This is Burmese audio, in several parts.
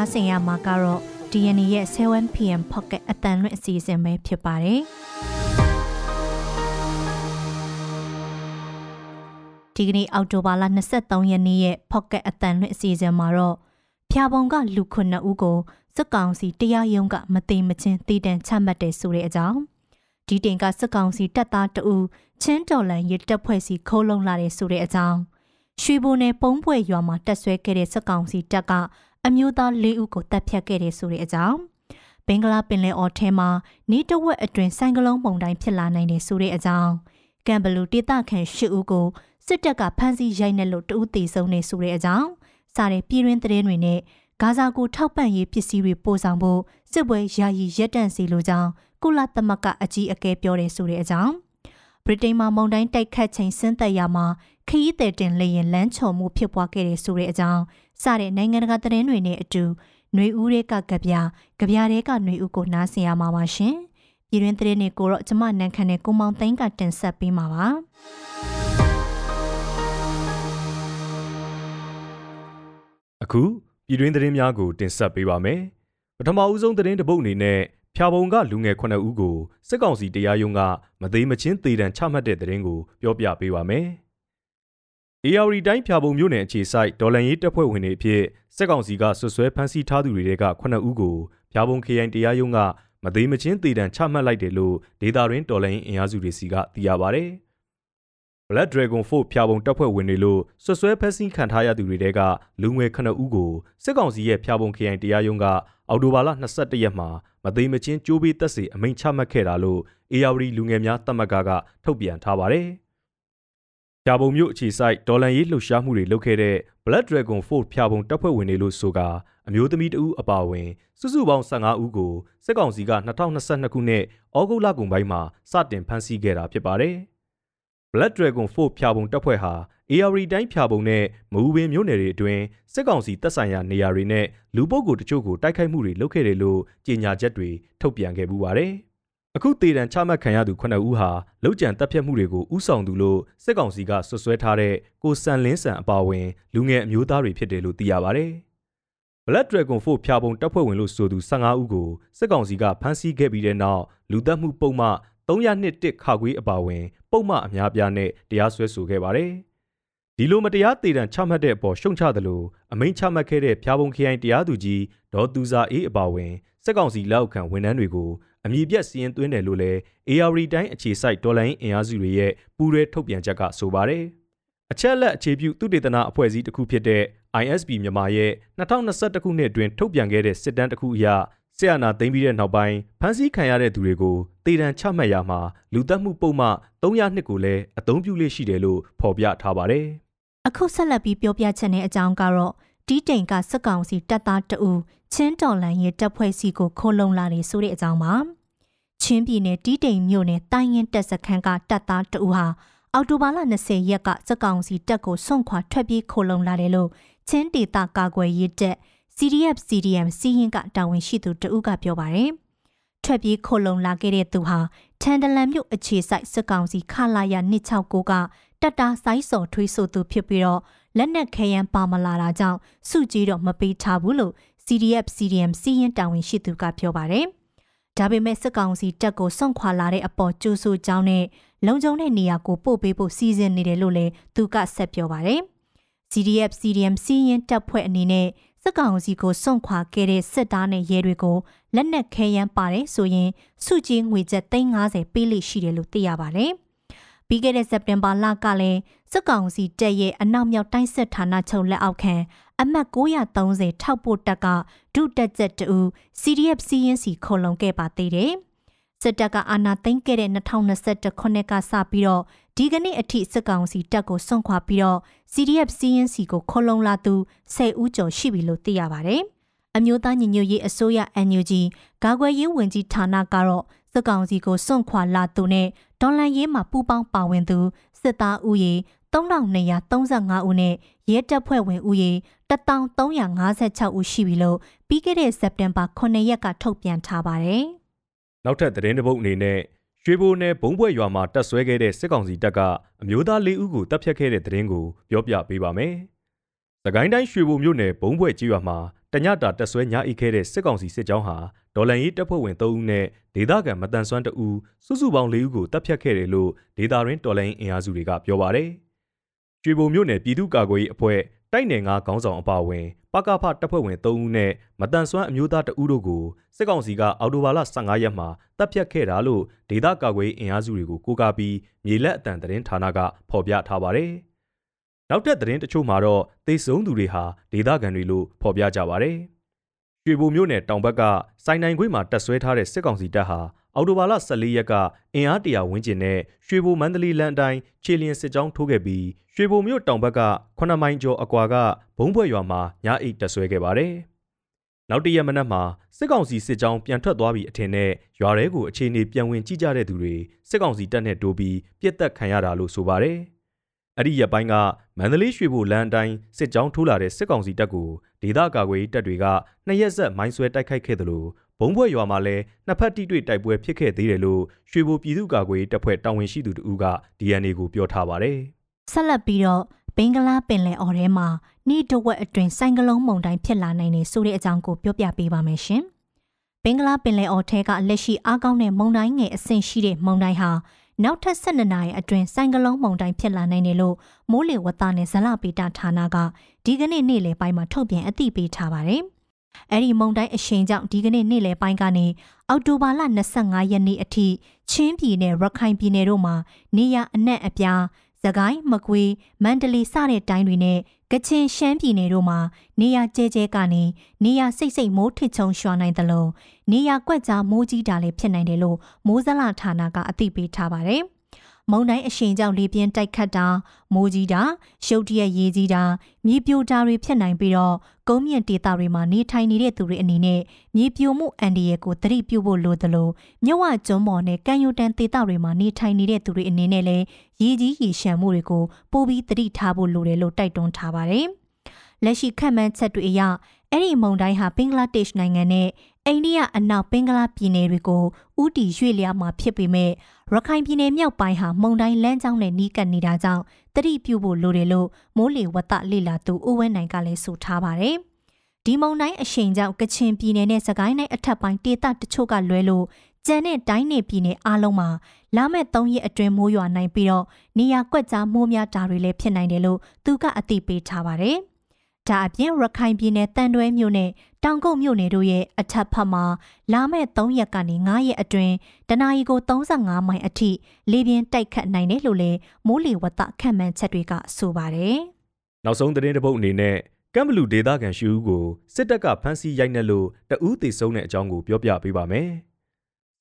နားဆင်ရမှာကတော့ DNA ရဲ့ 7pm pocket အတန်လွင့်အစီအစဉ်ပဲဖြစ်ပါတယ်ဒီကနေ့အောက်တိုဘာလ23ရက်နေ့ရဲ့ pocket အတန်လွင့်အစီအစဉ်မှာတော့ဖျာပုံကလူခုနှစ်ဦးကိုစစ်ကောင်စီတရားရုံးကမသိမချင်းတည်တံ့ချမှတ်တယ်ဆိုတဲ့အကြောင်းဒီတင်ကစစ်ကောင်စီတပ်သားတအူချင်းတော်လန်ရတပ်ဖွဲ့စီခိုးလုံလာတယ်ဆိုတဲ့အကြောင်းရွှေဘိုနယ်ပုံးပွဲရွာမှာတက်ဆွဲခဲ့တဲ့စစ်ကောင်စီတပ်က အမျိုးသား၄ဦးကိုတပ်ဖြတ်ခဲ့တယ်ဆိုတဲ့အကြောင်းဘင်္ဂလားပင်လယ်အော်ထဲမှာနေတဝက်အတွင်ဆိုင်ကလုံးပုံတိုင်းဖြစ်လာနိုင်တယ်ဆိုတဲ့အကြောင်းကမ်ဘလူဒေသခံ၈ဦးကိုစစ်တပ်ကဖမ်းဆီးရိုက်နှက်လို့တဦးသေဆုံးနေဆိုတဲ့အကြောင်းစားတဲ့ပြည်တွင်းသတင်းတွေနဲ့ဂါဇာကိုထောက်ပံ့ရေးပစ္စည်းတွေပို့ဆောင်ဖို့စစ်ပွဲယာယီရပ်တန့်စီလိုကြောင်းကုလသမဂ္ဂအကြီးအကဲပြောတယ်ဆိုတဲ့အကြောင်းဗြိတိန်မှာမုန်တိုင်းတိုက်ခတ်ချိန်ဆင်းသက်ရာမှာခရီးသည်တင်လေရင်လမ်းချော်မှုဖြစ်ပွားခဲ့တယ်ဆိုတဲ့အကြောင်း စတဲ့နိုင်ငံတကာသတင်းတွေနဲ့အတူຫນွေဦးတွေကကြပြကြပြတွေကຫນွေဦးကိုနားဆင်ရမှာပါရှင်ပြည်တွင်းသတင်းတွေကိုတော့ကျမနန်းခမ်းနဲ့ကိုမောင်သိန်းကတင်ဆက်ပေးမှာပါအခုပြည်တွင်းသတင်းများကိုတင်ဆက်ပေးပါမယ်ပထမအဦးဆုံးသတင်းတစ်ပုဒ်အနေနဲ့ဖြာပုံကလူငယ်9ဦးကိုစစ်ကောင်စီတရားရုံးကမသေးမချင်းသေဒဏ်ချမှတ်တဲ့သတင်းကိုပြောပြပေးပါမယ်။ AR တိုင်းဖြာပုံမြို့နယ်အခြေစိုက်ဒေါ်လန်ရေးတပ်ဖွဲ့ဝင်တွေအဖြစ်စစ်ကောင်စီကဆွဆွဲဖမ်းဆီးထားသူတွေက9ဦးကိုဖြာပုံခရိုင်တရားရုံးကမသေးမချင်းသေဒဏ်ချမှတ်လိုက်တယ်လို့ဒေတာရင်းဒေါ်လန်ရေးအင်အားစုတွေစီကသိရပါဗျ။ Black Dragon 4ဖြာပုံတပ်ဖွဲ့ဝင်တွေလို့ဆွဆွဲဖမ်းဆီးခံထားရသူတွေကလူငယ်9ဦးကိုစစ်ကောင်စီရဲ့ဖြာပုံခရိုင်တရားရုံးကအော်တိုဘာလ22ရက်မှာမသိမချင်းကြိုးပေးတက်စီအမိန့်ချမှတ်ခဲ့တာလို့ ARD လူငယ်များတမကကထုတ်ပြန်ထားပါတယ်။ ဖြာပုံမြို့အခြေစိုက်ဒေါ်လန်ရေးလှုပ်ရှားမှုတွေလုပ်ခဲ့တဲ့ Blood Dragon Force ဖြာပုံတပ်ဖွဲ့ဝင်တွေလို့ဆိုကာအမျိုးသမီးတဦးအပါအဝင် စုစုပေါင်း15ဦးကိုစစ်ကောင်စီက2022ခုနှစ်ဩဂုတ်လကုန်ပိုင်းမှာစတင်ဖမ်းဆီးခဲ့တာဖြစ်ပါတယ်။ Blood Dragon Force ဖြာပုံတပ်ဖွဲ့ဟာ AR တိုင်းဖြာပုံနဲ့မအူပင်မြို့နယ်တွေအတွင်းစစ်ကောင်စီတပ်ဆိုင်ရာနေရာတွေနဲ့လူပုဂ္ဂိုလ်တချို့ကိုတိုက်ခိုက်မှုတွေလုပ်ခဲ့တယ်လို့ကြေညာချက်တွေထုတ်ပြန်ခဲ့ပူပါတယ်။ အခုတေတံချမှတ်ခံရသူ9ဦးဟာလောက်ကျန်တပ်ဖြတ်မှုတွေကိုဥဆောင်သူလို့စစ်ကောင်စီကဆွဆွဲထားတဲ့ကိုစံလင်းစံအပါအဝင်လူငယ်အမျိုးသားတွေဖြစ်တယ်လို့သိရပါတယ်။ Black Dragon Force ဖြာပုံတပ်ဖွဲ့ဝင်လို့ဆိုသူ15ဦးကိုစစ်ကောင်စီကဖမ်းဆီးခဲ့ပြီးတဲ့နောက်လူသက်မှုပုံမှ301ခါခွေးအပါအဝင် ပုံမှအများပြားနဲ့တရားစွဲဆိုခဲ့ပါတယ်။ဒီလိုမတရားတေတံချမှတ်တဲ့အပေါ်ရှုံချသလိုအမိန့်ချမှတ်ခဲ့တဲ့ဖျားပုံခရိုင်တရားသူကြီးဒေါ်သူစာအေးအပါဝင်စက်ကောင်စီလက်အောက်ခံဝန်ထမ်းတွေကို အမည်ပြတ်စီရင်သွင်းတယ်လို့လည်း AR တိုင်းအခြေစိုက်ဒေါ်လာရင်းအင်အားစုတွေရဲ့ပူးရဲထုတ်ပြန်ချက်ကဆိုပါတယ်။အချက်လက်အခြေပြုသူတေသနာအဖွဲ့အစည်းတစ်ခုဖြစ်တဲ့ ISB မြန်မာရဲ့2021ခုနှစ်အတွင်းထုတ်ပြန်ခဲ့တဲ့စစ်တမ်းတစ်ခုအရဆရာနာသိမ်းပြီးတဲ့နောက်ပိုင်းဖမ်းဆီးခံရတဲ့သူတွေကိုတေတံချမှတ်ရမှာလူသက်မှုပုံမှ302ကိုလည်းအသုံးပြုလေးရှိတယ်လို့ဖော်ပြထားပါတယ်။အခုဆက်လက်ပြီးပြောပြချက်နဲ့အကြောင်းကတော့ တီးတိန်ကစက်ကောင်စီတပ်သားတအူချင်းတော်လန်ရဲ့တပ်ဖွဲ့စီကိုခိုးလုံလာတယ်ဆိုတဲ့အကြောင်းပါချင်းပြည်နယ်တီးတိန်မြို့နယ်တိုင်းရင်တပ်စခန်းကတပ်သားတအူဟာအော်တိုဘာလ20ရက်ကစက်ကောင်စီတပ်ကိုစွန့်ခွာထွက်ပြေးခိုးလုံလာတယ်လို့ချင်းဒေသကာကွယ်ရေးတပ် CDF CDM စီးရင်ကတာဝန်ရှိသူတဦးကပြောပါတယ်ထွက်ပြေးခိုလုံလာခဲ့တဲ့သူဟာထန်တလန်မြို့အခြေစိုက်စက်ကောင်စီခလာရ269ကတက်တာစိုင်းစော်ထွေးဆိုသူဖြစ်ပြီးတော့ လက်နက်ခဲယမ်းပါမလာတာကြောင့်စုကြည်တော့မပေးထားဘူးလို့ CDF CDM စီးရင်တာဝန်ရှိသူကပြောပါတယ်။ဒါပေမဲ့စစ်ကောင်စီတပ်ကိုစွန့်ခွာလာတဲ့အပေါ်ကြိုးဆိုကြောင်းနဲ့လုံခြုံတဲ့နေရာကိုပို့ပေးဖို့စီစဉ်နေတယ်လို့လည်းသူကဆက်ပြောပါတယ်။ CDF CDM စီးရင်တပ်ဖွဲ့အနေနဲ့စစ်ကောင်စီကိုစွန့်ခွာခဲ့တဲ့စစ်သားနဲ့ရဲတွေကိုလက်နက်ခဲယမ်းပါတယ်ဆိုရင်စုကြည်ငွေကျပ်350ပေးလိရှိတယ်လို့သိရပါတယ်။ပြီးခဲ့တဲ့စက်တင်ဘာလကလည်း စစ်ကောင်စီတပ်ရဲ့အနောက်မြောက်တိုင်းစစ်ဌာနချုပ်လက်အောက်ခံအမှတ်930ထောက်ပို့တပ်ကဒုတက်ချက်တူ CDF စီရင်စီခုံလုံခဲ့ပါသေးတယ်။စစ်တပ်ကအာဏာသိမ်းခဲ့တဲ့2021ခုနှစ်ကစပြီးတော့ဒီကနေ့အထိစစ်ကောင်စီတပ်ကိုစွန့်ခွာပြီးတော့ CDF စီရင်စီကိုခုံလုံလာသူ10ဦးကျော်ရှိပြီလို့သိရပါတယ်။အမျိုးသားညီညွတ်ရေးအစိုးရ NUG ကာကွယ်ရေးဝန်ကြီးဌာနကတော့စစ်ကောင်စီကိုစွန့်ခွာလာသူနဲ့ဒေါ်လန်ရေးမှာပူးပေါင်းပါဝင်သူစစ်သားဦးရေ 3235ဦးနဲ့ရဲတပ်ဖွဲ့ဝင်ဦးရေ1356ဦးရှိပြီလို့ပြီးခဲ့တဲ့စက်တင်ဘာ9ရက်ကထုတ်ပြန်ထားပါတယ်။နောက်ထပ်သတင်းတစ်ပုဒ်အနေနဲ့ရွှေဘိုနယ်ဘုံဘွဲ့ရွာမှာတက်ဆွဲခဲ့တဲ့စစ်ကောင်စီတပ်ကအမျိုးသား၄ဦးကိုတပ်ဖြတ်ခဲ့တဲ့သတင်းကိုပြောပြပေးပါမယ်။စကိုင်းတိုင်းရွှေဘိုမြို့နယ်ဘုံဘွဲ့ကြီးရွာမှာတညတာတက်ဆွဲညအိခဲ့တဲ့စစ်ကောင်စီစစ်ကြောင်းဟာဒေါ်လန်ရေးတပ်ဖွဲ့ဝင်3ဦးနဲ့ဒေသခံမတန်ဆွမ်း2ဦးစုစုပေါင်း4ဦးကိုတပ်ဖြတ်ခဲ့တယ်လို့ဒေတာရင်းဒေါ်လန်ရေးအင်အားစုတွေကပြောပါတယ်။ ကျွေဘုံမြို့နယ်ပြည်သူ့ကာကွယ်ရေးအဖွဲ့တိုက်နယ်ငါခေါင်းဆောင်အပါအဝင်ပကဖတပ်ဖွဲ့ဝင်3ဦးနဲ့မတန်ဆွမ်းအမျိုးသား2ဦးတို့ကိုစစ်ကောင်စီကအော်တိုဘာလ15ရက်မှာတပ်ဖြတ်ခဲ့တာလို့ဒေသကာကွယ်အင်အားစုတွေကိုကိုးကားပြီးမြေလက်အတန်သတင်းဌာနကဖော်ပြထားပါတယ်။နောက်ထပ်သတင်းတချို့မှာတော့သေဆုံးသူတွေဟာဒေသခံတွေလို့ဖော်ပြကြပါတယ်။ရွှေဘိုမြို့နယ်တောင်ဘက်ကစိုင်းနိုင်ခွေးမှာတက်ဆွဲထားတဲ့စစ်ကောင်စီတပ်ဟာ အော်တိုဘာလ14ရက်ကအင်အားတရာဝန်းကျင်နဲ့ရွှေဘိုမန္တလေးလမ်းအတိုင်းခြေလျင်စစ်ကြောင်းထိုးခဲ့ပြီးရွှေဘိုမြို့တောင်ဘက်က9မိုင်ကျော်အကွာကဘုံဘွဲ့ရွာမှာညအိတ်တက်ဆွဲခဲ့ပါတယ်။နောက်တရက်မနက်မှာစစ်ကောင်စီစစ်ကြောင်းပြန်ထွက်သွားပြီးအထင်နဲ့ရွာထဲကိုအခြေအနေပြန်ဝင်ကြည့်ကြတဲ့သူတွေစစ်ကောင်စီတပ်နဲ့တိုးပြီးပြစ်တက်ခံရတာလို့ဆိုပါတယ်။အဲ့ဒီရက်ပိုင်းကမန္တလေးရွှေဘိုလမ်းအတိုင်းစစ်ကြောင်းထိုးလာတဲ့စစ်ကောင်စီတပ်ကိုဒေသကာကွယ်တပ်တွေကနှစ်ရက်ဆက်မိုင်းဆွဲတိုက်ခိုက်ခဲ့တယ်လို့ ဘုံဘွဲ့ရွာမှာလည်းနှစ်ဖက်တိတွေ့တိုက်ပွဲဖြစ်ခဲ့သေးတယ်လို့ရွှေဘိုပြည်သူ့ကာကွယ်တပ်ဖွဲ့တာဝန်ရှိသူတို့က DNA ကိုပြောထားပါတယ်။ဆက်လက်ပြီးတော့ဘင်္ဂလားပင်လယ်အော်ထဲမှာနေတဝက်အတွင်းဆိုင်ကလုန်းမုန်တိုင်းဖြစ်လာနိုင်နေဆိုတဲ့အကြောင်းကိုပြောပြပေးပါမယ်ရှင်။ဘင်္ဂလားပင်လယ်အော်ထဲကလက်ရှိအားကောင်းတဲ့မုန်တိုင်းငယ်အဆင့်ရှိတဲ့မုန်တိုင်းဟာနောက်ထပ်12နာရီအတွင်းဆိုင်ကလုန်းမုန်တိုင်းဖြစ်လာနိုင်တယ်လို့မိုးလေဝသနဲ့ဇလပေတာဌာနကဒီကနေ့နေ့လယ်ပိုင်းမှာထုတ်ပြန်အသိပေးထားပါတယ်။ အဲ့ဒီမုန်တိုင်းအရှိန်ကြောင့်ဒီကနေ့နေ့လယ်ပိုင်းကနေအောက်တိုဘာလ25ရက်နေ့အထိချင်းပြည်နယ်ရခိုင်ပြည်နယ်တို့မှာနေရအနှံ့အပြားသကိုင်းမကွေးမန္တလေးစတဲ့တိုင်းတွေနဲ့ကချင်ရှမ်းပြည်နယ်တို့မှာနေရကျဲကျဲကနေနေရစိတ်စိတ်မိုးထစ်ချုံရွှာနိုင်သလိုနေရကွက်ကြားမိုးကြီးတာလည်းဖြစ်နိုင်တယ်လို့မိုးစလဌာနကအသိပေးထားပါတယ်။မုန်တိုင်းအရှိန်ကြောင့်လေပြင်းတိုက်ခတ်တာမိုးကြီးတာရှုပ်တရက်ရေကြီးတာမြေပြိုတာတွေဖြစ်နိုင်ပြီးတော့ ကုန်းမြင့်ဒေသတွေမှာနေထိုင်နေတဲ့သူတွေအနေနဲ့မြေပြိုမှုအန္တရာယ်ကိုသတိပြုဖို့လိုသလိုမြဝကျွန်းပေါ်နဲ့ကမ်းရိုးတန်းဒေသတွေမှာနေထိုင်နေတဲ့သူတွေအနေနဲ့လည်းရေကြီးရေရှမ်းမှုတွေကိုပိုပြီးသတိထားဖို့လိုတယ်လို့တိုက်တွန်းထားပါတယ်။လက်ရှိခန့်မှန်းချက်တွေအရအဲ့ဒီမုန်တိုင်းဟာဘင်္ဂလားဒေ့ရှ်နိုင်ငံနဲ့ အိန္ဒိယအနောက်ဘင်္ဂလားပြည်နယ်တွေကိုဥတီရွေ့လျားမှာဖြစ်ပေမဲ့ရခိုင်ပြည်နယ်မြောက်ပိုင်းဟာမုန်တိုင်းလမ်းကြောင်းနဲ့နီးကပ်နေတာကြောင့်တတိပြုဖို့လိုတယ်လို့မိုးလေဝသလေလာသူဦးဝင်းနိုင်ကလည်းဆိုထားပါတယ်။ဒီမုန်တိုင်းအရှိန်ကြောင့်ကချင်ပြည်နယ်နဲ့စကိုင်းတိုင်းအထက်ပိုင်းဒေသတချို့ကလွဲလို့ကျန်တဲ့တိုင်းနယ်ပြည်နယ်အားလုံးမှာလာမယ့်၃ရက်အတွင်းမိုးရွာနိုင်ပြီးတော့နေရာကွက်ကြားမိုးများတာတွေလည်းဖြစ်နိုင်တယ်လို့သူကအသိပေးထားပါတယ်။ ဒါအပြင်ရခိုင်ပြည်နယ်တန်တွဲမြို့နယ်တောင်ကုတ်မြို့နယ်တို့ရဲ့အထက်ဖက်မှာလာမယ့်3ရက်ကနေ9ရက်အတွင်းတနအီကို35မိုင်အထိလေပြင်းတိုက်ခတ်နိုင်တယ်လို့လည်းမိုးလေဝသခန့်မှန်းချက်တွေကဆိုပါတယ်။နောက်ဆုံးသတင်းတစ်ပုဒ်အနေနဲ့ကမ်ဘလူဒေသခံရှိဦးကိုစစ်တပ်ကဖမ်းဆီးရိုက်နှက်လို့တအူးသေဆုံးတဲ့အကြောင်းကိုပြောပြပေးပါမယ်။။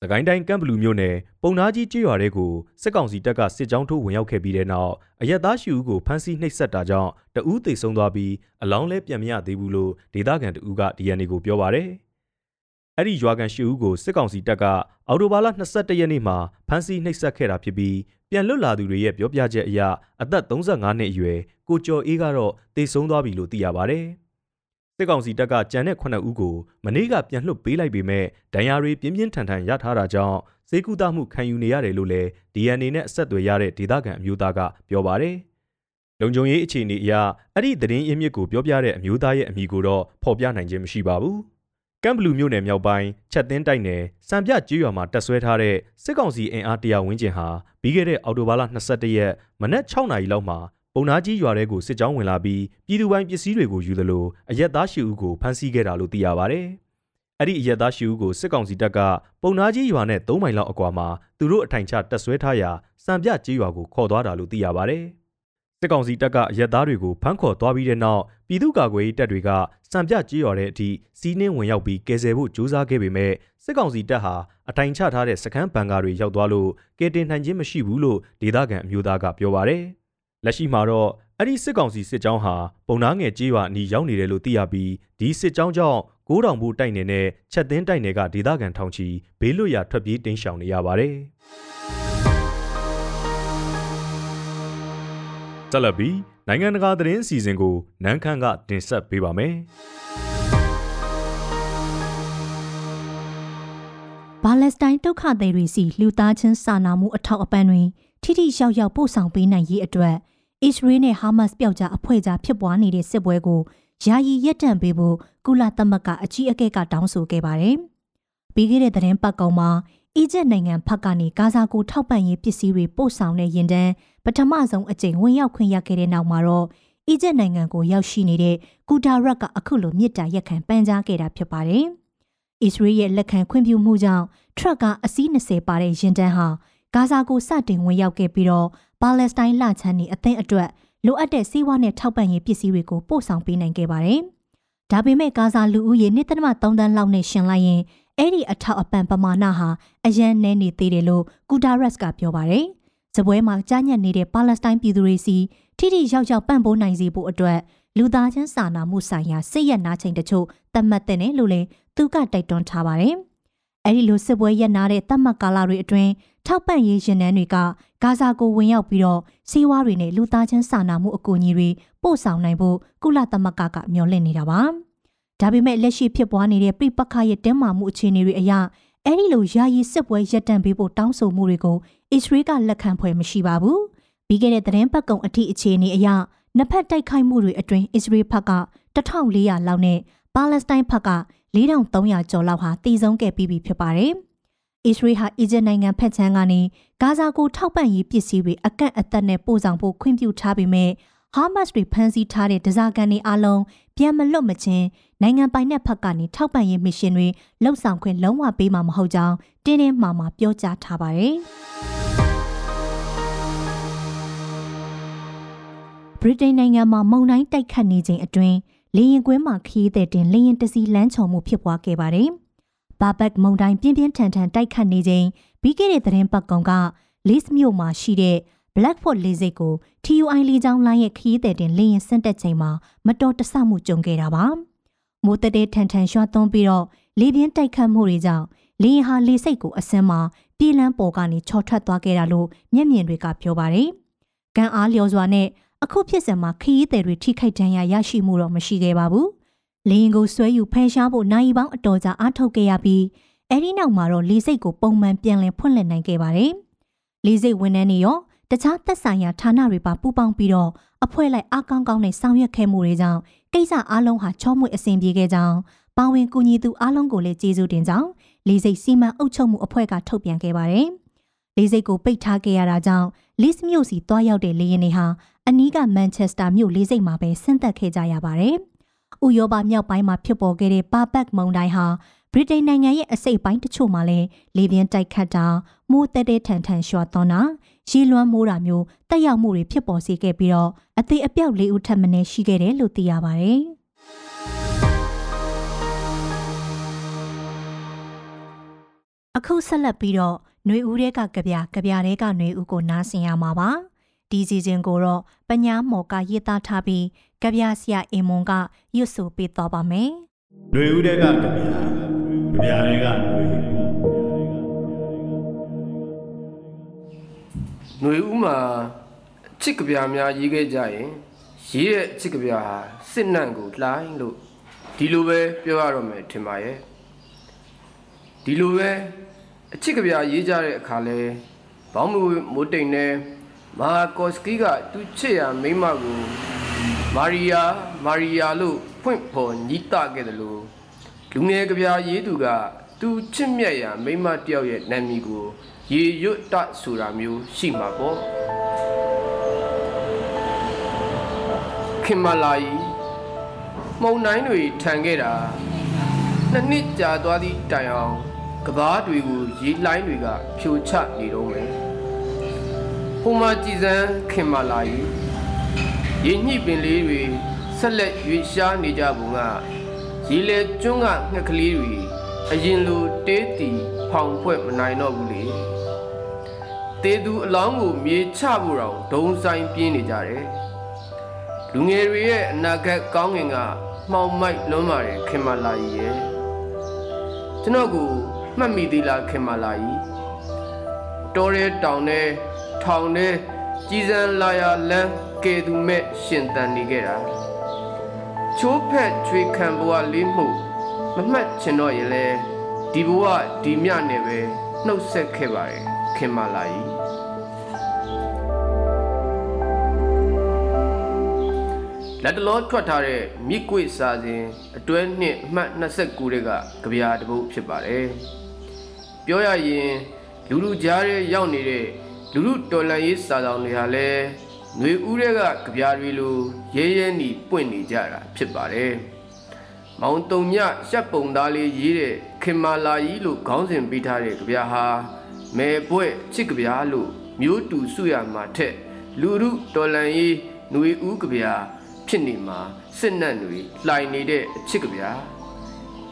သကိုင်းတိုင်းကမ်ဘလူမြို့နယ်ပုံနာကြီးကျေးရွာတဲကိုစစ်ကောင်စီတပ်ကစစ်ကြောင်းထိုးဝင်ရောက်ခဲ့ပြီးတဲ့နောက်အရက်သားရှိဦးကိုဖမ်းဆီးနှိပ်စက်တာကြောင့်တဦးသေဆုံးသွားပြီးအလောင်းလဲပြန်မရသေးဘူးလို့ဒေသခံတဦးက DNA ကိုပြောပါရယ်။အဲ့ဒီရွာကန်ရှိဦးကိုစစ်ကောင်စီတပ်ကအော်တိုဘာလ22ရက်နေ့မှာဖမ်းဆီးနှိပ်စက်ခဲ့တာဖြစ်ပြီးပြန်လွတ်လာသူတွေရဲ့ပြောပြချက်အရအသက်35နှစ်အရွယ်ကိုကျော်အေးကတော့သေဆုံးသွားပြီလို့သိရပါဗျ။ စစ်ကောင်စီတပ်ကကြံတဲ့9ဦးကိုမနေ့ကပြန်လွှတ်ပေးလိုက်ပေမဲ့ဒဏ်ရာတွေပြင်းပြင်းထန်ထန်ရထားတာကြောင့်စေကူတာမှုခံယူနေရတယ်လို့လည်း DNA နဲ့အဆက်အသွယ်ရတဲ့ဒေသခံအမျိုးသားကပြောပါတယ်။လုံခြုံရေးအခြေအနေအရအဲ့ဒီသတင်းရင်းမြစ်ကိုပြောပြတဲ့အမျိုးသားရဲ့အမည်ကိုတော့ဖော်ပြနိုင်ခြင်းမရှိပါဘူး။ကမ်ဘလူမြို့နယ်မြောက်ပိုင်းချက်သင်းတိုက်နယ်စံပြကျေးရွာမှာတက်ဆွဲထားတဲ့စစ်ကောင်စီအင်အားတရာဝန်းကျင်ဟာပြီးခဲ့တဲ့အောက်တိုဘာလ22ရက်မနက်6နာရီလောက်မှာပုံ နာကြီးရွာထဲကိုစစ်ကြောင်းဝင်လာပြီးပြည်သူပိုင်းပစ္စည်းတွေကိုယူသလိုအရက်သားရှိဦးကိုဖမ်းဆီးခဲ့တာလို့သိရပါဗျ။အဲ့ဒီအရက်သားရှိဦးကိုစစ်ကောင်စီတပ်ကပုံနာကြီးရွာနဲ့3မိုင်လောက်အကွာမှာသူတို့အထိုင်ချတပ်ဆွဲထားရာစံပြကြီးရွာကိုခေါ်သွားတာလို့သိရပါဗျ။စစ်ကောင်စီတပ်ကအရက်သားတွေကိုဖမ်းခေါ်သွားပြီးတဲ့နောက်ပြည်သူ့ကာကွယ်ရေးတပ်တွေကစံပြကြီးရွာတဲ့အထိစီးနှင်းဝင်ရောက်ပြီးကယ်ဆယ်ဖို့ကြိုးစားခဲ့ပေမဲ့စစ်ကောင်စီတပ်ဟာအထိုင်ချထားတဲ့စခန်းဘန်ကာတွေရောက်သွားလို့ကယ်တင်နိုင်ခြင်းမရှိဘူးလို့ဒေသခံအမျိုးသားကပြောပါရယ်။ လက်ရှိမှာတော့အဲ့ဒီစစ်ကောင်စီစစ်ကြောင်းဟာပုံနာငယ်ကြေးရွာအနီးရောက်နေတယ်လို့သိရပြီးဒီစစ်ကြောင်းကြောင့်ကိုးတောင်ဘူးတိုက်နယ်နဲ့ချက်သင်းတိုက်နယ်ကဒေသခံထောင်ချီဘေးလွတ်ရာထွက်ပြေးတိမ်းရှောင်နေရပါတယ်။ဆက်လက်ပြီးနိုင်ငံတကာသတင်းအစီအစဉ်ကိုနန်းခမ်းကတင်ဆက်ပေးပါမယ်။ဘာလက်စတိုင်းဒုက္ခသည်တွေစီလူသားချင်းစာနာမှုအထောက်အပံ့တွေထိထိရောက်ရောက်ပို့ဆောင်ပေးနိုင်ရေးအတွက် အစ္စရေးနဲ့ဟာမတ်စ်ပျောက်ကြားအဖွဲ့ကြားဖြစ်ပွားနေတဲ့စစ်ပွဲကိုယာယီရက်တန့်ပေးဖို့ကုလသမဂ္ဂအကြီးအကဲကတောင်းဆိုခဲ့ပါတယ်။ပြီးခဲ့တဲ့သတင်းပတ်ကောင်မှာအီဂျစ်နိုင်ငံဖက်ကနေဂါဇာကိုထောက်ပံ့ရေးပစ္စည်းတွေပို့ဆောင်တဲ့ရင်တန်းပထမဆုံးအကြိမ်ဝင်ရောက်ခွင့်ရခဲ့တဲ့နောက်မှာတော့အီဂျစ်နိုင်ငံကိုရောက်ရှိနေတဲ့ကူတာရက်ကအခုလိုမြစ်တာရက်ခံပန်းကြားခဲ့တာဖြစ်ပါတယ်။အစ္စရေးရဲ့လက်ခံခွင့်ပြုမှုကြောင့်ထရက်ကအစီး20ပါတဲ့ရင်တန်းဟာ ဂါဇာကိုစတင်ဝင်ရောက်ခဲ့ပြီးတော့ပါလက်စတိုင်းလချမ်းနေအသင်းအတွက်လိုအပ်တဲ့စီးပွားနဲ့ထောက်ပံ့ရေးပစ္စည်းတွေကိုပို့ဆောင်ပေးနိုင်ခဲ့ပါတယ်။ဒါပေမဲ့ဂါဇာလူဦးရေ1.3တန်းလောက်နဲ့ရှင်လိုက်ရင်အဲ့ဒီအထောက်အပံ့ပမာဏဟာအရန်နည်းနေသေးတယ်လို့ကူတာရက်စ်ကပြောပါတယ်။ဇပွဲမှာကြားညက်နေတဲ့ပါလက်စတိုင်းပြည်သူတွေစီထိထိရောက်ရောက်ပံ့ပိုးနိုင်စေဖို့အတွက်လူသားချင်းစာနာမှုဆိုင်ရာစိတ်ရနာချိန်တချို့သတ်မှတ်တဲ့လို့လည်းသူကတိုက်တွန်းထားပါတယ်။အဲဒီလိုစစ်ပွဲရပ်နာတဲ့သတ်မှတ်ကာလတွေအတွင်း ထောက်ပံ့ရေးရင်နှန်းတွေကဂါဇာကိုဝင်ရောက်ပြီးတော့စီးဝါးတွေနဲ့လူသားချင်းစာနာမှုအကူအညီတွေပို့ဆောင်နိုင်ဖို့ကုလသမဂ္ဂကမျှော်လင့်နေတာပါ။ဒါပေမဲ့လက်ရှိဖြစ်ပွားနေတဲ့ပြိပခရဲ့တင်းမာမှုအခြေအနေတွေအရအဲ့ဒီလိုယာယီစစ်ပွဲရပ်တန့်ပေးဖို့တောင်းဆိုမှုတွေကိုအစ္စရေးကလက်ခံဖွယ်မရှိပါဘူး။ပြီးခဲ့တဲ့သတင်းပတ်ကုံအထိအခြေအနေအရနှစ်ဖက်တိုက်ခိုက်မှုတွေအတွင်းအစ္စရေးဘက်က1400လောက်နဲ့ပါလက်စတိုင်းဘက်က4300ကျော်လောက်ဟာတည်ဆုံးခဲ့ပြီးပြီဖြစ်ပါတယ်။ အစ္စရေးဟာအီဂျစ်နိုင်ငံဖက်ချမ်းကနေဂါဇာကိုထောက်ပံ့ရေးပစ္စည်းတွေအကန့်အသတ်နဲ့ပို့ဆောင်ဖို့ခွင့်ပြုထားပေမဲ့ဟာမတ်စ်တွေဖမ်းဆီးထားတဲ့ဒဇာကန်တွေအလုံးပြန်မလွတ်မချင်းနိုင်ငံပိုင်တဲ့ဖက်ကနေထောက်ပံ့ရေးမစ်ရှင်တွေလှုပ်ဆောင်ခွင့်လုံးဝပေးမှာမဟုတ်ကြောင်းတင်းတင်းမာမာပြောကြားထားပါတယ်။ဗြိတိန်နိုင်ငံမှာမုန်တိုင်းတိုက်ခတ်နေချိန်အတွင်းလေရင်ကွင်းမှာခရီးသည်တင်လေရင်တစီလမ်းချုံမှုဖြစ်ပွားခဲ့ပါတယ်။ ဘာဘက်မုန်တိုင်းပြင်းပြင်းထန်ထန်တိုက်ခတ်နေချိန်ပြီးခဲ့တဲ့သတင်းပတ်ကောင်က Leeds မြို့မှာရှိတဲ့ Blackford လေဆိပ်ကို TUI လေကြောင်းလိုင်းရဲ့ခရီးသည်တင်လေယာဉ်ဆင်းသက်ချိန်မှာမတော်တဆမှုကြုံခဲ့တာပါ။မိုးတဲထန်ထန်ရွှာသွန်းပြီးတော့လေပြင်းတိုက်ခတ်မှုတွေကြောင့်လေယာဉ်ဟာလေဆိပ်ကိုအစင်းမှာပြည်လန်းပေါ်ကနေချော်ထွက်သွားခဲ့တာလို့မျက်မြင်တွေကပြောပါတယ်။ကန်အားလျော်စွာနဲ့အခုဖြစ်စဉ်မှာခရီးသည်တွေထိခိုက်ဒဏ်ရာရရှိမှုတော့မရှိခဲ့ပါဘူး လေရင်ကိုဆွဲယူဖယ်ရှားဖို့နိုင်ပေါင်းအတော်ကြာအားထုတ်ခဲ့ရပြီးအဲဒီနောက်မှာတော့လေစိတ်ကိုပုံမှန်ပြန်လည်ဖွင့်လှစ်နိုင်ခဲ့ပါတယ်။လေစိတ်ဝန်ထမ်းတွေရောတခြားသက်ဆိုင်ရာဌာနတွေပါပူးပေါင်းပြီးတော့အဖွဲ့လိုက်အားကောင်းကောင်းနဲ့ဆောင်ရွက်ခဲ့မှုတွေကြောင့်ကိစ္စအားလုံးဟာချောမွေ့အဆင်ပြေခဲ့ကြောင်းပါဝင်ကူညီသူအားလုံးကိုလည်းကျေးဇူးတင်ကြောင်းလေစိတ်စီမံအုပ်ချုပ်မှုအဖွဲ့ကထုတ်ပြန်ခဲ့ပါတယ်။လေစိတ်ကိုပိတ်ထားခဲ့ရတာကြောင့်လစ်မြို့စီတွားရောက်တဲ့လေယာဉ်တွေဟာအနီးကမန်ချက်စတာမြို့လေစိတ်မှာပဲဆင်းသက်ခဲ့ကြရပါတယ်။ ဥရောပမြောက်ပိုင်းမှာဖြစ်ပေါ်ခဲ့တဲ့ပါပတ်မုန်တိုင်းဟာဗြိတိန်နိုင်ငံရဲ့အစိတ်ပိုင်းတချို့မှာလည်းလေပြင်းတိုက်ခတ်တာမိုးတဲတဲထန်ထန်ရွှာသွန်းတာရေလွှမ်းမိုးတာမျိုးတက်ရောက်မှုတွေဖြစ်ပေါ်စေခဲ့ပြီးတော့အသေးအပြောက်လေးဦးထပ်မင်းရှိခဲ့တယ်လို့သိရပါတယ်။အခုဆက်လက်ပြီးတော့ຫນွေဦးတွေကကြပြကြပြတွေကຫນွေဦးကိုနားဆင်ရမှာပါဒီစီစဉ်ကိုတော့ပညာမော်ကရေးသားထားပြီး ကဗျာဆရာအင်မွန်ကရွတ်ဆိုပေးသွားပါမယ်။လွေဦးတဲ့ကကဗျာကဗျာတွေကလွေຫນွေဥမှာချစ်ကဗျာများရေးခဲ့ကြရင်ရေးရဲ့ချစ်ကဗျာဟာစစ်နှံ့ကိုလှိုင်းလို့ဒီလိုပဲပြောရတော့မယ်ထင်ပါရဲ့ဒီလိုပဲအချစ်ကဗျာရေးကြတဲ့အခါလဲဘောင်းမိုးမိုးတိန်နဲ့မဟာကော့စကီကသူချစ်ရမိမကို မာရီယာမာရီယာလို့ဖွင့်ဖော်ညှိတခဲ့တယ်လို့လူငယ်ကဗျာရေးသူကသူချစ်မြတ်ရမိမတယောက်ရဲ့နာမည်ကိုရေရွတ်တဆိုတာမျိုးရှိမှာပေါ့ခင်မလာဤမုံတိုင်းတွေထန်ခဲ့တာနှစ်နှစ်ကြာသွားသည့်တိုင်အောင်ကဘာတွေကိုရေလှိုင်းတွေကဖြိုချနေတော့မယ်ဟိုမှာကြည်စမ်းခင်မလာ၏ ရေညှိပင်လေးတွေဆက်လက်ရွေရှားနေကြပုံကရေလေကျွန်းကငှက်ကလေးတွေအရင်လိုတေးတီဖောင်ဖွဲ့မနိုင်တော့ဘူးလေတေသူအလောင်းကိုမြေချဖို့တောင်ဒုံဆိုင်ပြင်းနေကြတယ်လူငယ်တွေရဲ့အနာဂတ်ကောင်းငင်ကမှောင်မိုက်လွန်းပါတယ်ခင်မလာကြီးရဲ့ကျွန်တော်ကိုမှတ်မိသေးလားခင်မလာကြီးတော်ရဲတောင်ထဲထောင်ထဲ ကြီးစံလာရလန်းကဲသူမဲ့ရှင်တန်နေခဲ့တာချိုးဖက်ချွေခံဘဝလေးမှုမမှတ်ချင်တော့ရင်လဲဒီဘဝဒီမြနဲ့ပဲနှုတ်ဆက်ခဲ့ပါတယ်ခင်မလာကြီးလက်တလောထွက်ထားတဲ့မြစ်ကွေ့စာစဉ်အတွဲနှစ်အမှတ်29တဲ့ကကြပြာတပုတ်ဖြစ်ပါတယ်ပြောရရင်လူလူကြားထဲရောက်နေတဲ့ လူလူတော်လန်ရေးစာဆောင်တွေဟာလည်းငွေဦးတဲ့ကကြပြားတွေလိုရဲရဲနီပွင့်နေကြတာဖြစ်ပါတယ်။မောင်တုံမြရှက်ပုံသားလေးရေးတဲ့ခင်မာလာကြီးလို့ခေါင်းစဉ်ပေးထားတဲ့ကြပြားဟာမဲပွဲ့ချစ်ကြပြားလို့မျိုးတူစုရမှာထက်လူလူတော်လန်ရေးငွေဦးကြပြားဖြစ်နေမှာစစ်နတ်တွေလှိုင်နေတဲ့အချစ်ကြပြား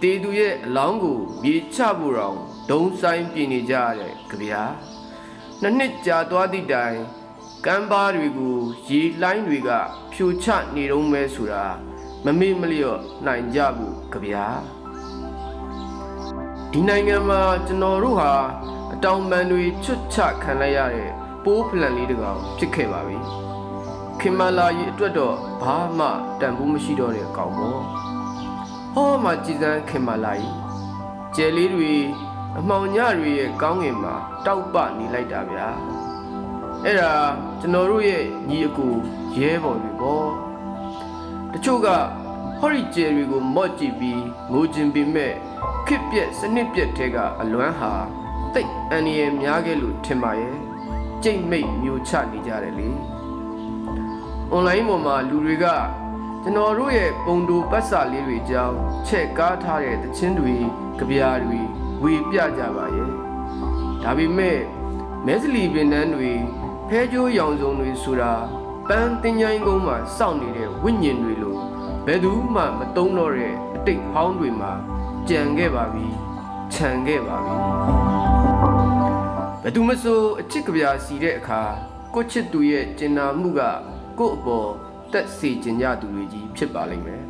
တေသူရဲ့အလောင်းကိုမြေချဖို့တော့ဒုံဆိုင်ပြင်နေကြရတဲ့ကြပြား နှစ်နှစ်ကြာသွားသည့်တိုင်ကမ်းပါးတွေကိုရေလိုင်းတွေက ဖြိုချနေတော့မဲဆိုတာမမေ့မလျော့နိုင်ကြဘူးကြဗျာဒီနိုင်ငံမှာကျွန်တော်တို့ဟာအတောင်ပံတွေချွတ်ချခံလိုက်ရတဲ့ပိုးဖလန်လေးတကောင်ဖြစ်ခဲ့ပါပြီခင်မလာကြီးအတွက်တော့ဘာမှတန်ဖိုးမရှိတော့တဲ့ကောင်ပေါ့ဟောမှာကြည်စမ်းခင်မလာကြီးကျယ်လေးတွေ အမှောင်ညတွေရဲ့ကောင်းငင်မှာတောက်ပနေလိုက်တာဗျာအဲ့ဒါကျွန်တော်တို့ရဲ့ညီအကူရဲဘော်တွေပေါ့တချို့ကဟော်ရီကျယ်တွေကိုမော့ကြည့်ပြီးငိုကျင်ပေမဲ့ခစ်ပြက်စနစ်ပြက်ထဲကအလွမ်းဟာတိတ်အန်ရည်များခဲ့လို့ထင်ပါရဲ့ကြိတ်မိတ်မျိုးချနေကြတယ်လေအွန်လိုင်းပေါ်မှာလူတွေကကျွန်တော်တို့ရဲ့ပုံတူပတ်စာလေးတွေကြောင်းချက်ကားထားတဲ့သချင်းတွေကြပြားတွေ ဝေပြကြပါရဲ့ဒါပေမဲ့မဲစလီပင်တန်းတွေဖဲကြိုးရောင်စုံတွေဆိုတာပန်းတင်ញိုင်းကုန်းမှာစောင့်နေတဲ့ဝိညာဉ်တွေလိုဘယ်သူမှမတုံးတော့တဲ့အတိတ်ဟောင်းတွေမှာကြံခဲ့ပါပြီခြံခဲ့ပါပြီဘယ်သူမဆိုအချစ်ကြပြာစီတဲ့အခါကိုချစ်သူရဲ့ကျင်နာမှုကကို့အပေါ်တက်စီကျင်ကြသူတွေကြီးဖြစ်ပါလိမ့်မယ်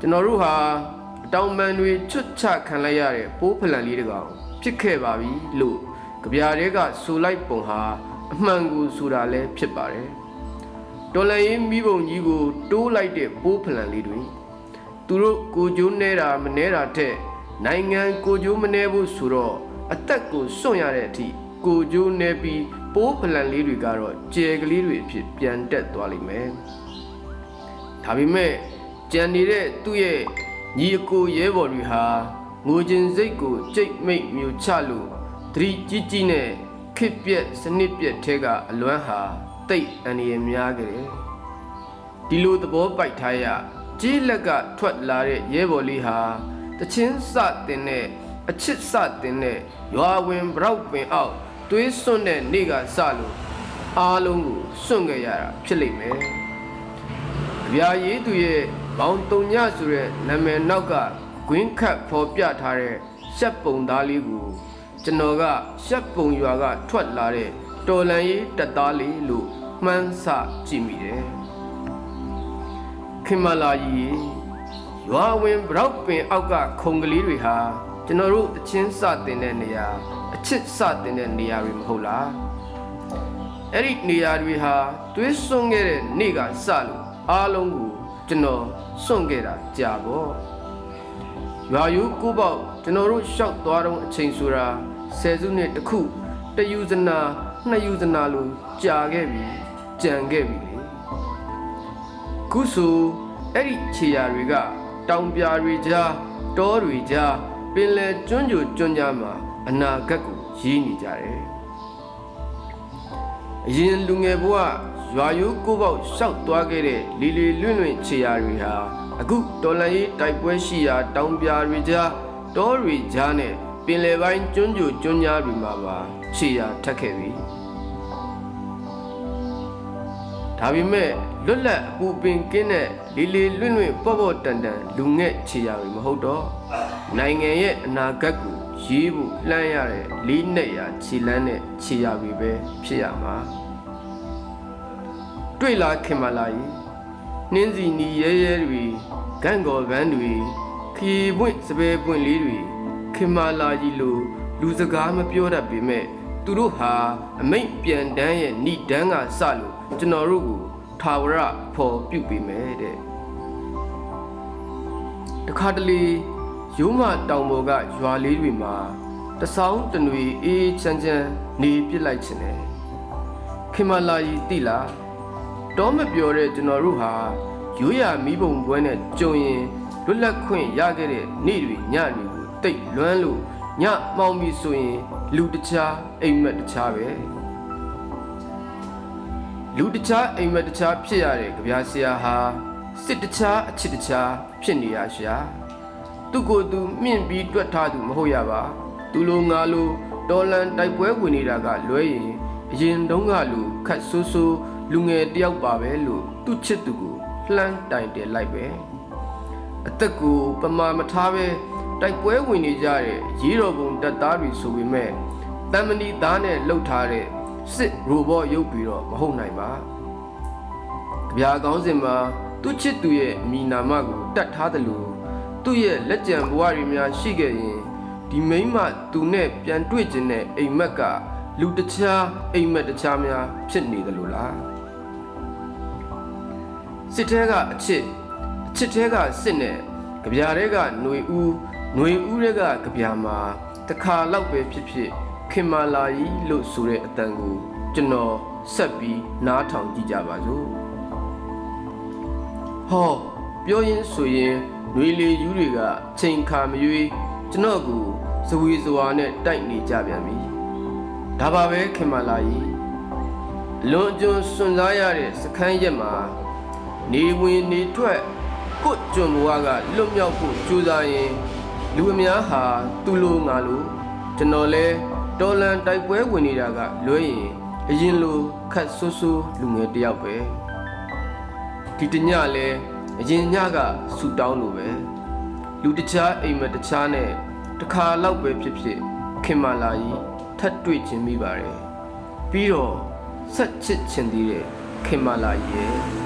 ကျွန်တော်တို့ဟာအ တောင်ပံတွေချွတ်ချခံလိုက်ရတဲ့ပိုးဖလန်လေးတကောင်ဖြစ်ခဲ့ပါပြီလို့ကြပြာတွေကဆိုလိုက်ပုံဟာအမှန်ကိုဆိုတာလည်းဖြစ်ပါတယ်တော်လန်ရင်မိဘုံကြီးကိုတိုးလိုက်တဲ့ပိုးဖလန်လေးတွေသူတို့ကိုကျိုးနေတာမနေတာတဲ့နိုင်ငံကိုကျိုးမနေဘူးဆိုတော့အသက်ကိုစွန့်ရတဲ့အထိကိုကျိုးနေပြီးပိုးဖလန်လေးတွေကတော့ကျဲကလေးတွေအဖြစ်ပြန်တက်သွားလိမ့်မယ်ဒါပေမဲ့ကြံနေတဲ့သူ့ရဲ့ ညီအကိုရဲဘော်တွေဟာငိုခြင်းစိတ်ကိုကြိတ်မိတ်မျိုးချလို့သတိကြီးကြီးနဲ့ခစ်ပြက်စနစ်ပြက်ထဲကအလွမ်းဟာတိတ်အန္တရာယ်များကြတယ်ဒီလိုသဘောပိုက်ထားရကြီးလက်ကထွက်လာတဲ့ရဲဘော်လေးဟာတချင်းစတင်တဲ့အချစ်စတင်တဲ့ရွာဝင်ဗရောက်ပင်အောက်သွေးစွန့်တဲ့နေ့ကစလို့အားလုံးကိုစွန့်ခဲ့ရတာဖြစ်လိမ့်မယ်။ကြပြာရေးသူရဲ့ ဘောင်တုံညဆိုတဲ့နာမည်နောက်ကဂွင်းခတ်ဖော်ပြထားတဲ့ရှက်ပုံသားလေးကိုကျွန်တော်ကရှက်ပုံရွာကထွက်လာတဲ့တော်လန်ရေးတက်သားလေးလို့မှန်းဆကြည့်မိတယ်ခင်မလာကြီးရွာဝင်ဗရောက်ပင်အောက်ကခုံကလေးတွေဟာကျွန်တော်တို့အချင်းစတင်တဲ့နေရာအချစ်စတင်တဲ့နေရာတွေမဟုတ်လားအဲ့ဒီနေရာတွေဟာသွေးစွန်းခဲ့တဲ့နေ့ကစလို့အားလုံးကိုကျွန်တော် စွန့်ခဲ့တာကြာပေါ့ရွာယူကိုပေါက်ကျွန်တော်တို့ရှောက်သွားတော့အချိန်ဆိုတာဆယ်စုနှစ်တစ်ခုတယူဇနာနှစ်ယူဇနာလို့ကြာခဲ့ပြီကြံခဲ့ပြီလေခုဆိုအဲ့ဒီခြေရာတွေကတောင်ပြာတွေကြားတောတွေကြားပင်လယ်ကျွန်းကြိုကျွန်းကြားမှာအနာဂတ်ကိုရေးနေကြတယ်အရင်လူငယ်ဘဝ ရွာရိုးကိုပေါက်ရှောက်သွားခဲ့တဲ့လီလီလွင့်လွင့်ခြေရာတွေဟာအခုတော်လန်ရေးတိုက်ပွဲရှိရာတောင်ပြာတွေကြားတောတွေကြားနဲ့ပင်လယ်ပိုင်းကျွန်းကြိုကျွန်းကြားတွေမှာပါခြေရာထက်ခဲ့ပြီဒါပေမဲ့လွတ်လပ်အပူပင်ကင်းတဲ့လီလီလွင့်လွင့်ပေါ့ပေါ့တန်တန်လူငယ်ခြေရာတွေမဟုတ်တော့နိုင်ငံရဲ့အနာဂတ်ကိုရေးဖို့လှမ်းရတဲ့လေးနဲ့ရာခြေလန်းတဲ့ခြေရာတွေပဲဖြစ်ရမှာ တွေ့လာခင်မလာကြီးနှင်းစီနီရဲရဲတွေဂန့်ကော်ဗန်းတွေခီပွင့်စပယ်ပွင့်လေးတွေခင်မလာကြီးလိုလူစကားမပြောတတ်ပေမဲ့သူတို့ဟာအမိတ်ပြန်တန်းရဲ့ဏိဒန်းကစလို့ကျွန်တော်တို့ကိုထာဝရဖော်ပြုပေးမယ်တဲ့တခါတလေရိုးမတောင်ပေါ်ကရွာလေးတွေမှာတဆောင်းတနွေအေးချမ်းချမ်းနေပြစ်လိုက်ခြင်းနဲ့ခင်မလာကြီးတိလား တောမပြောတဲ့ကျွန်တော်တို့ဟာရိုးရာမိဘုံပွဲနဲ့ကြုံရင်လွတ်လပ်ခွင့်ရခဲ့တဲ့နေ့တွေညတွေကိုတိတ်လွမ်းလို့ညမှောင်ပြီဆိုရင် လူတခြားအိမ်မက်တခြားပဲလူတခြားအိမ်မက်တခြားဖြစ်ရတဲ့ကြပြာဆရာဟာစစ်တခြားအချစ်တခြားဖြစ်နေရရှာသူကိုယ်သူမြင့်ပြီးတွက်ထားသူမဟုတ်ရပါသူလိုငါလိုတော်လန်တိုက်ပွဲဝင်နေတာကလွဲရင်အရင်တုန်းကလူခတ်ဆိုးဆိုး လူငယ်တယောက်ပါပဲလို့သူ့ချစ်သူကိုလှမ်းတိုင်တယ်လိုက်ပဲအသက်ကိုပမာမထားပဲတိုက်ပွဲဝင်နေကြတဲ့ရေတော်ပုံတပ်သားတွေဆိုပေမဲ့တမဏီသားနဲ့လှုပ်ထားတဲ့စစ်ရိုဘော့ရုပ်ပြီးတော့မဟုတ်နိုင်ပါကြပြာကောင်းစင်မှာသူ့ချစ်သူရဲ့အမိနာမကိုတတ်ထားတယ်လို့သူ့ရဲ့လက်ကြံဘဝတွေများရှိခဲ့ရင်ဒီမိမသူနဲ့ပြန်တွေ့ခြင်းနဲ့အိမ်မက်ကလူတခြားအိမ်မက်တခြားများဖြစ်နေတယ်လို့လား စစ်ထဲကအချစ်အချစ်ထဲကစစ်နဲ့ကြပြားထဲကຫນွေဦးຫນွေဦးထဲကကြပြားမှာတခါလောက်ပဲဖြစ်ဖြစ်ခင်မာလာကြီးလို့ဆိုတဲ့အတန်ကိုကျွန်တော်ဆက်ပြီးနားထောင်ကြည့်ကြပါစို့ဟောပြောရင်ဆိုရင်ຫນွေလေယူတွေကချိန်ခါမရွေးကျွန်တော်ကိုဇဝေဇဝါနဲ့တိုက်နေကြပြန်ပြီဒါပါပဲခင်မာလာကြီးအလွန်အကျွံစွန့်စားရတဲ့စခန်းရက်မှာ နေဝင်နေထွက်ကို့ကျွန်ဘဝကလွတ်မြောက်ဖို့ကြိုးစားရင်လူအများဟာသူ့လိုငါလိုကျွန်တော်လဲတော်လန်တိုက်ပွဲဝင်နေတာကလွဲရင်အရင်လိုခတ်ဆူဆူလူငယ်တယောက်ပဲဒီတညလဲအရင်ညကဆူတောင်းလို့ပဲလူတခြားအိမ်မတခြားနဲ့တခါလောက်ပဲဖြစ်ဖြစ်ခင်မာလာကြီးထပ်တွေ့ခြင်းမိပါတယ်ပြီးတော့ဆက်ချစ်ခြင်းသေးတဲ့ခင်မာလာကြီးရဲ့